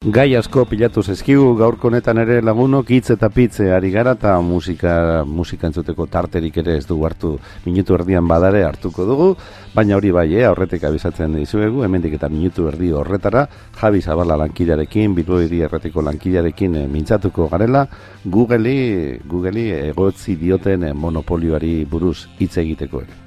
Gai asko pilatu zezkigu gaurko honetan ere lagunok hitz eta pitze ari gara eta musika, musika entzuteko tarterik ere ez dugu hartu minutu erdian badare hartuko dugu, baina hori bai, eh, aurretik abizatzen dizuegu, hemendik eta minutu erdi horretara, Javi Zabala lankidearekin, Bilbo hiri erratiko lankidearekin e, mintzatuko garela, Google'i, Google'i egotzi dioten eh, monopolioari buruz hitz egiteko ere.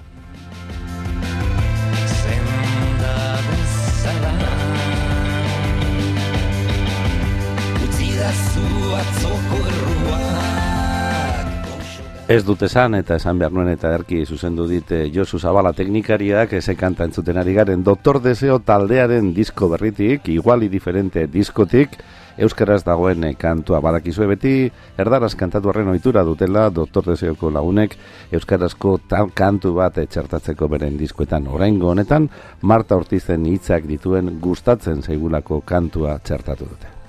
Ez dut esan eta esan behar nuen eta erki zuzendu dit eh, Josu Zabala teknikariak eze kanta entzuten ari garen. Doktor Deseo taldearen disko berritik, iguali diferente diskotik, Euskaraz dagoen eh, kantua. Badakizue beti, erdaraz kantatu arren ohitura dutela Doktor Deseoko lagunek Euskarazko tal kantu bat etxertatzeko beren diskoetan. Oraingo honetan, Marta Ortizen hitzak dituen gustatzen zaigulako kantua txertatu dute.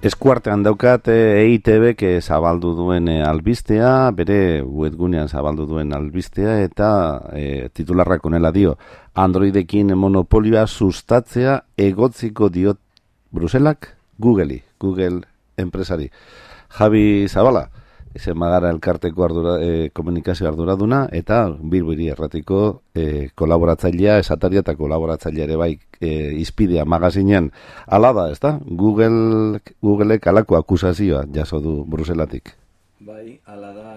Eskuartean daukat EITB que zabaldu duen e, albistea, bere webgunean zabaldu duen albistea eta e, titularrak onela dio Androidekin monopolioa sustatzea egotziko diot Bruselak Google'i, Google enpresari. Javi Zabala, ese magara elkarteko ardura, e, komunikazio arduraduna eta bilbiri erratiko e, kolaboratzailea, esataria eta kolaboratzailea ere bai e, izpidea magazinean. Ala da, ez da? Google, Googleek alako akusazioa jaso du Bruselatik. Bai, ala da,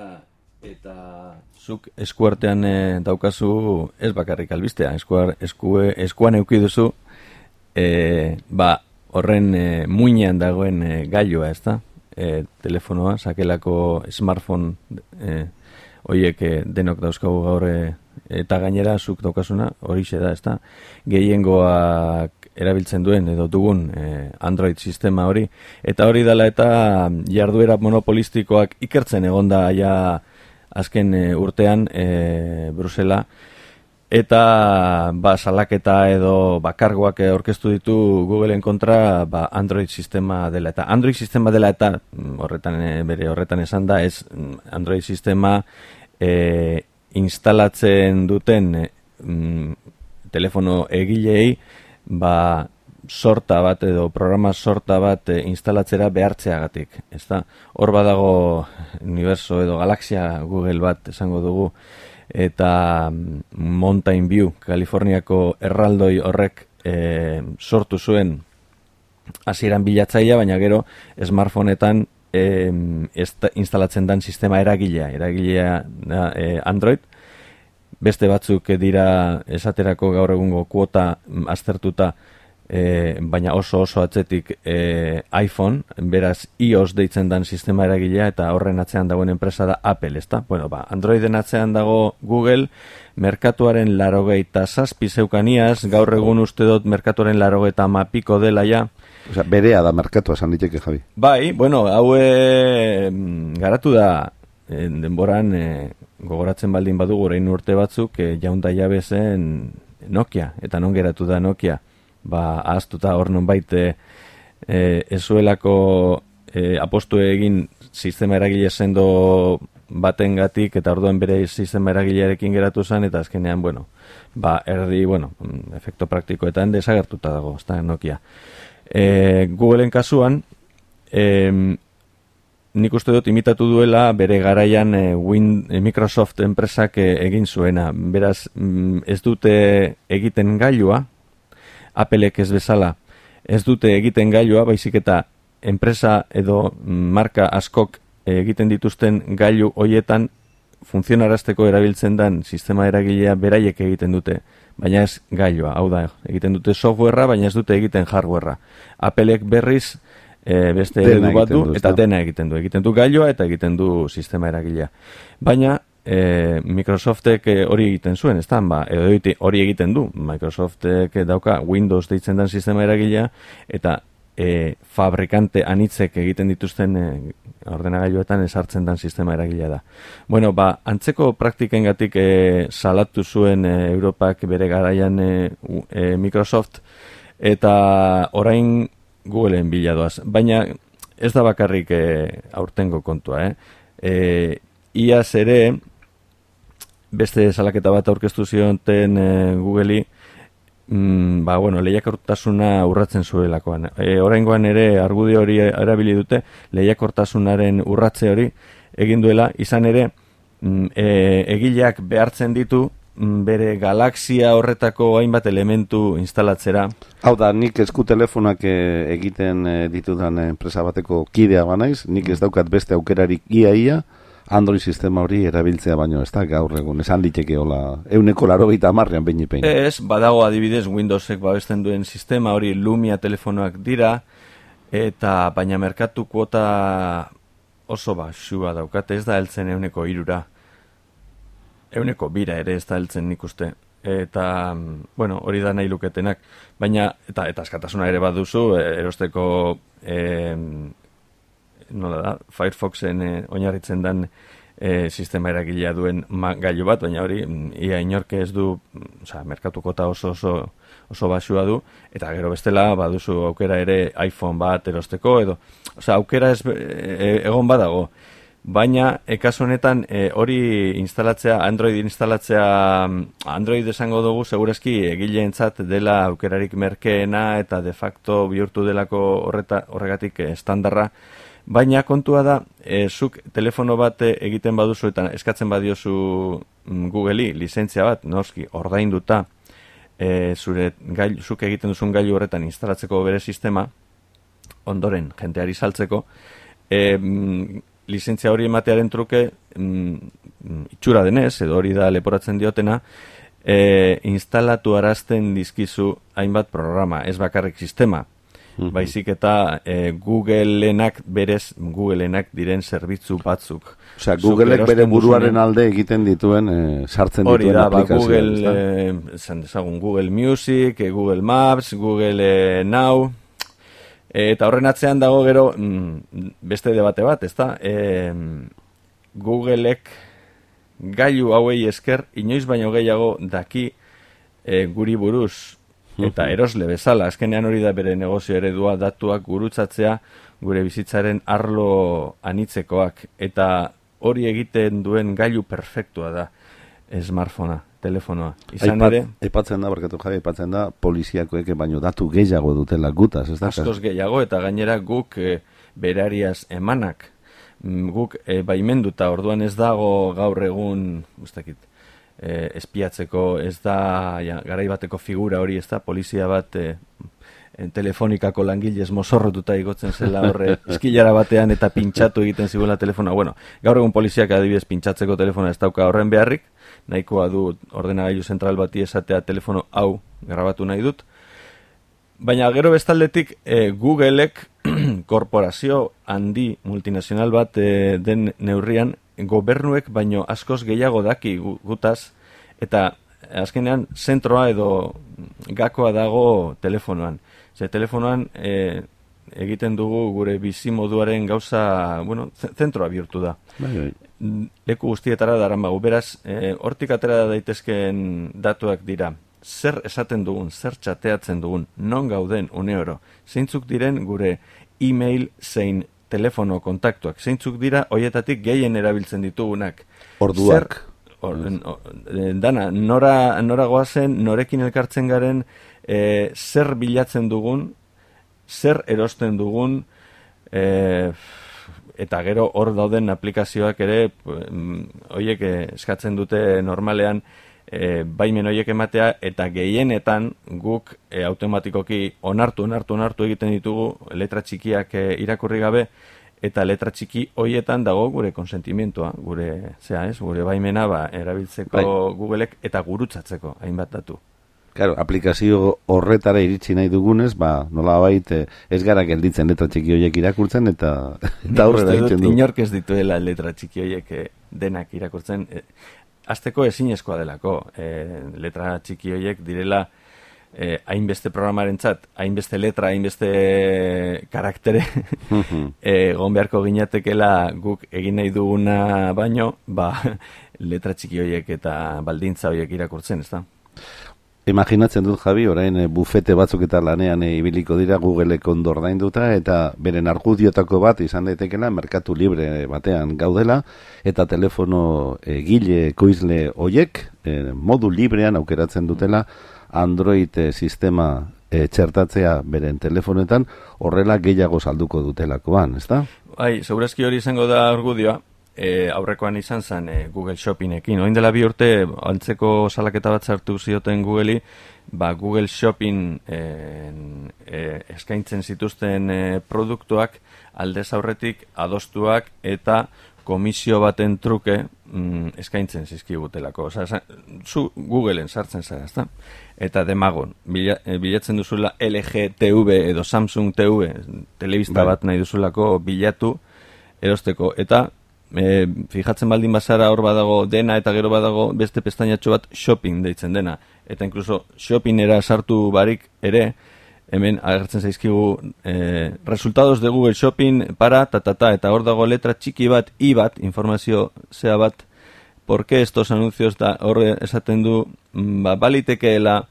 eta zuk eskuartean e, daukazu ez bakarrik albistea, eskuar, eskue, eskuan euki duzu, e, ba, horren e, muinean dagoen e, gailua, ez da? E, telefonoa, sakelako smartphone e, oiek e, denok dauzkagu gaur e, eta gainera zuk daukasuna hori da, ezta? Gehiengoak erabiltzen duen edo dugun e, Android sistema hori eta hori dela eta jarduera monopolistikoak ikertzen egonda ja azken e, urtean e, Brusela eta ba, salaketa edo bakargoak aurkeztu ditu Googleen kontra ba, Android sistema dela. Eta Android sistema dela eta mm, horretan eh, bere horretan esan da ez mm, Android sistema e, instalatzen duten e, telefono egilei ba, sorta bat edo programa sorta bat e, instalatzera behartzeagatik ezta? Hor badago universo edo galaxia Google bat esango dugu eta mm, Mountain View, Kaliforniako erraldoi horrek e, sortu zuen hasieran bilatzaia, baina gero smartphoneetan e, instalatzen den sistema eragilea, eragilea e, Android, beste batzuk dira esaterako gaur egungo kuota mm, aztertuta e, baina oso oso atzetik e, iPhone, beraz iOS deitzen dan sistema eragilea eta horren atzean dagoen enpresa da Apple, ezta? Bueno, ba, Androiden atzean dago Google, merkatuaren larogeita zazpi zeukaniaz, gaur egun uste dut merkatuaren larogeita mapiko dela ja. Osa, berea da merkatua esan diteke, Javi. Bai, bueno, haue garatu da e, denboran e, gogoratzen baldin badugu orain urte batzuk e, jaunda jabe zen Nokia, eta non geratu da Nokia ba, ahaztuta hor non baite e, ezuelako e, apostu egin sistema eragile sendo batengatik eta orduan bere sistema eragilearekin geratu zen eta azkenean, bueno, ba, erdi, bueno, efekto praktikoetan desagertuta dago, ez da, Nokia. E, Googleen kasuan, e, nik uste dut imitatu duela bere garaian e, Win, e, Microsoft enpresak e, egin zuena. Beraz, mm, ez dute egiten gailua, Appleek ez bezala ez dute egiten gailua, baizik eta enpresa edo marka askok egiten dituzten gailu hoietan funtzionarazteko erabiltzen den sistema eragilea beraiek egiten dute, baina ez gailua, hau da, egiten dute softwarea, baina ez dute egiten hardwarea. Appleek berriz e, beste eredu bat du, eta dena egiten du. Egiten du gailua eta egiten du sistema eragilea. Baina e, Microsoftek eh, hori egiten zuen, ez ba, edo hori egiten du, Microsoftek dauka Windows deitzen den sistema eragilea, eta e, fabrikante anitzek egiten dituzten e, ordenagailuetan esartzen dan sistema eragilea da. Bueno, ba, antzeko praktiken gatik e, salatu zuen e, Europak bere garaian e, e, Microsoft eta orain Googleen biladoaz. Baina ez da bakarrik e, aurtengo kontua, eh? E, iaz ere, beste salaketa bat aurkeztu zionten e, Google'i, mm, ba, bueno, lehiakortasuna urratzen zuelakoan. E, oraingoan ere argudio hori erabili dute, lehiakortasunaren urratze hori egin duela, izan ere, mm, e, egileak behartzen ditu, mm, bere galaxia horretako hainbat elementu instalatzera. Hau da, nik esku telefonak e, egiten e, ditudan enpresa bateko kidea banaiz, nik ez daukat beste aukerarik ia-ia, Android sistema hori erabiltzea baino ez da gaur egun, esan diteke hola, euneko laro gita marrean behin Ez, badago adibidez Windowsek babesten duen sistema hori Lumia telefonoak dira, eta baina merkatu kuota oso basua daukate, ez da heltzen euneko irura. Euneko bira ere ez da heltzen nik uste. Eta, bueno, hori da nahi luketenak. Baina, eta, eta askatasuna ere baduzu, erosteko... Eh, nola da, Firefoxen e, oinarritzen den e, sistema eragilea duen gailu bat, baina hori, mm, ia inorke ez du, mm, oza, merkatuko eta oso oso, oso basua du, eta gero bestela, baduzu aukera ere iPhone bat erosteko, edo, oza, aukera ez, e, egon badago, baina, ekaso honetan, e, hori instalatzea, Android instalatzea, mm, Android esango dugu, segurazki, egileentzat dela aukerarik merkeena, eta de facto bihurtu delako horreta, horregatik estandarra, Baina kontua da, e, zuk telefono bat egiten baduzu eta eskatzen badiozu mm, Google'i lizentzia bat, noski, ordainduta e, zure gail, zuk egiten duzun gailu horretan instalatzeko bere sistema, ondoren jenteari saltzeko, e, mm, lizentzia hori ematearen truke mm, itxura denez, edo hori da leporatzen diotena, e, instalatu arazten dizkizu hainbat programa, ez bakarrik sistema, -hmm. baizik eta e, Googleenak berez Googleenak diren zerbitzu batzuk. Osea, Googleek bere buruaren alde egiten dituen e, sartzen Hori dituen da, ba, Google, e, Google Music, e, Google Maps, Google e, Now, eta horren atzean dago gero mm, beste debate bat, ezta? E, Googleek gailu hauei esker inoiz baino gehiago daki e, guri buruz eta erosle bezala, azkenean hori da bere negozio eredua datuak gurutzatzea gure bizitzaren arlo anitzekoak, eta hori egiten duen gailu perfektua da smartphonea, telefonoa. Izan Aipat, ere... Aipatzen da, barkatu jai, aipatzen da, poliziakoek baino datu gehiago dutela gutaz, ez da? Askoz gehiago, eta gainera guk e, berariaz emanak, mm, guk e, baimenduta, orduan ez dago gaur egun, ustakit, e, espiatzeko ez da ja, garaibateko figura hori ez da polizia bat e, telefonikako langilez mozorrotuta igotzen zela horre eskilara batean eta pintxatu egiten ziguela telefona. Bueno, gaur egun poliziak adibidez pintxatzeko telefona ez dauka horren beharrik, nahikoa du ordenagailu zentral bati esatea telefono hau grabatu nahi dut. Baina gero bestaldetik e, Googleek korporazio handi multinazional bat e, den neurrian gobernuek baino askoz gehiago daki gutaz eta azkenean zentroa edo gakoa dago telefonoan. Ze telefonoan e, egiten dugu gure bizi moduaren gauza, bueno, zentroa bihurtu da. Bai, bai. Leku guztietara daran bago. Beraz, e, hortik atera daitezkeen datuak dira. Zer esaten dugun, zer txateatzen dugun, non gauden une oro. Zeintzuk diren gure e-mail zein telefono kontaktuak. Zeintzuk dira hoietatik gehien erabiltzen ditugunak. Orduak. Zer, dana, nora, nora goazen, norekin elkartzen garen, e, zer bilatzen dugun, zer erosten dugun, e, eta gero hor dauden aplikazioak ere, hoiek eskatzen dute normalean, e, baimen horiek ematea eta gehienetan guk e, automatikoki onartu, onartu, onartu egiten ditugu letra txikiak e, irakurri gabe eta letra txiki hoietan dago gure konsentimentua, gure, zera, ez, gure baimena ba, erabiltzeko bai. Googleek eta gurutzatzeko hainbat datu. Claro, aplikazio horretara iritsi nahi dugunez, ba, nola baita ez gara gelditzen letra txiki horiek irakurtzen eta, eta aurrera egiten du. Inork ez dituela letra txiki horiek denak irakurtzen azteko ezinezkoa delako. E, letra txiki horiek direla eh, hainbeste programarentzat, hainbeste letra, hainbeste karaktere, eh, gon beharko ginatekela guk egin nahi duguna baino, ba, letra txiki horiek eta baldintza horiek irakurtzen, ez da? Imaginatzen dut Javi, orain e, bufete batzuk eta lanean e, ibiliko dira Googleek ondo ordainduta eta beren argudiotako bat izan daitekela merkatu libre batean gaudela eta telefono e, gile koizle hoiek e, modu librean aukeratzen dutela Android e, sistema e, txertatzea beren telefonetan horrela gehiago salduko dutelakoan, ezta? Bai, segurazki hori izango da argudioa, e, aurrekoan izan zen e, Google Shoppingekin. Oin dela bi urte, antzeko salaketa bat zartu zioten Google'i, ba, Google Shopping e, e, eskaintzen zituzten e, produktuak aldez aurretik adostuak eta komisio baten truke mm, eskaintzen zizkigutelako. Osa, zu Googleen sartzen zara, ezta? Eta demagon, bila, e, bilatzen duzula LG TV edo Samsung TV, telebista bai. bat nahi duzulako bilatu erosteko. Eta e, fijatzen baldin bazara hor badago dena eta gero badago beste pestainatxo bat shopping deitzen dena. Eta inkluso shoppingera sartu barik ere, hemen agertzen zaizkigu e, resultados de Google Shopping para ta, ta, ta, eta hor dago letra txiki bat, i bat, informazio zea bat, por qué estos anuncios da hor esaten du, mm, ba, balitekeela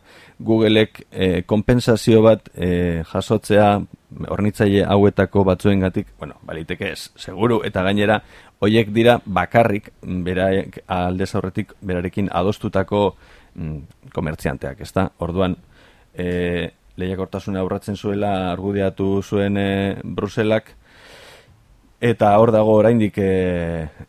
Googleek e, kompensazio bat e, jasotzea hornitzaile hauetako batzuengatik, bueno, baliteke ez, seguru, eta gainera, hoiek dira bakarrik, beraek alde zaurretik, berarekin adostutako mm, komertzianteak, ez da? Orduan, e, lehiakortasuna aurratzen zuela, argudiatu zuen e, Bruselak, eta hor dago oraindik e,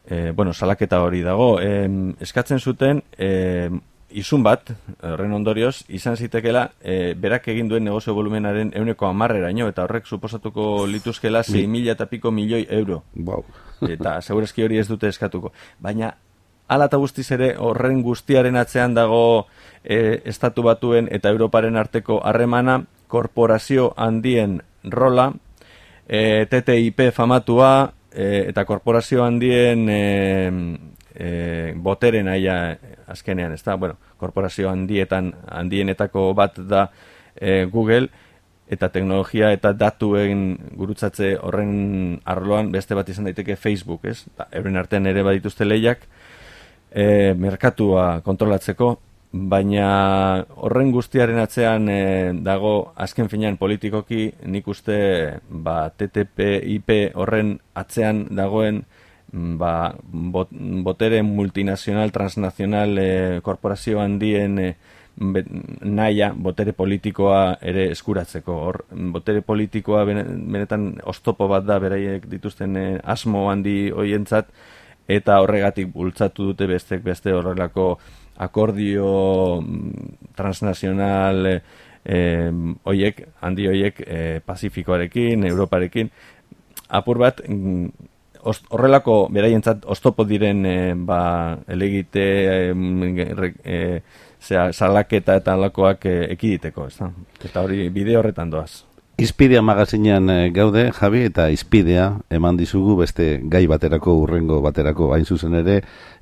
e, bueno, salaketa hori dago, e, eskatzen zuten, e, izun bat, horren ondorioz, izan zitekela, e, berak egin duen negozio volumenaren euneko amarrera ino, eta horrek suposatuko lituzkela 6 mila eta piko milioi euro. Wow. eta segurazki hori ez dute eskatuko. Baina, ala eta guztiz ere, horren guztiaren atzean dago e, estatu batuen eta Europaren arteko harremana, korporazio handien rola, e, TTIP famatua, e, eta korporazio handien... E, e, boteren aia azkenean, ez da, bueno, korporazio handietan, handienetako bat da e, Google, eta teknologia eta datuen gurutzatze horren arloan beste bat izan daiteke Facebook, ez? Da, euren artean ere badituzte lehiak, e, merkatua kontrolatzeko, baina horren guztiaren atzean e, dago azken finean politikoki nik uste ba, TTP, IP horren atzean dagoen ba, bot, botere multinazional, transnazional, e, korporazio handien e, naia, botere politikoa ere eskuratzeko. Hor, botere politikoa benetan oztopo bat da beraiek dituzten e, asmo handi hoientzat eta horregatik bultzatu dute bestek beste horrelako akordio mm, transnazional e, e, oiek, handi oiek e, Pazifikoarekin, Europarekin, apur bat mm, horrelako beraientzat oztopo diren e, ba, elegite e, salaketa eta alakoak e, ekiditeko, ez da? Eta hori bide horretan doaz. Izpidea magazinean eh, gaude, Javi, eta izpidea eman dizugu beste gai baterako, urrengo baterako, hain zuzen ere,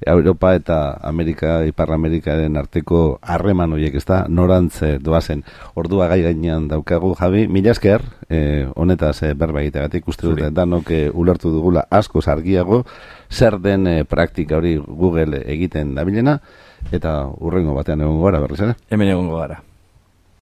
Europa eta Amerika, Ipar Amerikaren arteko harreman horiek, ez da, norantze doazen, ordua gai gainean daukagu, Javi, mila esker, eh, honetaz eh, berba egiteagatik, uste dut, danok eh, ulertu dugula asko argiago, zer den eh, praktika hori Google egiten dabilena, eta urrengo batean egongo gara, berriz ere? Hemen egongo gara.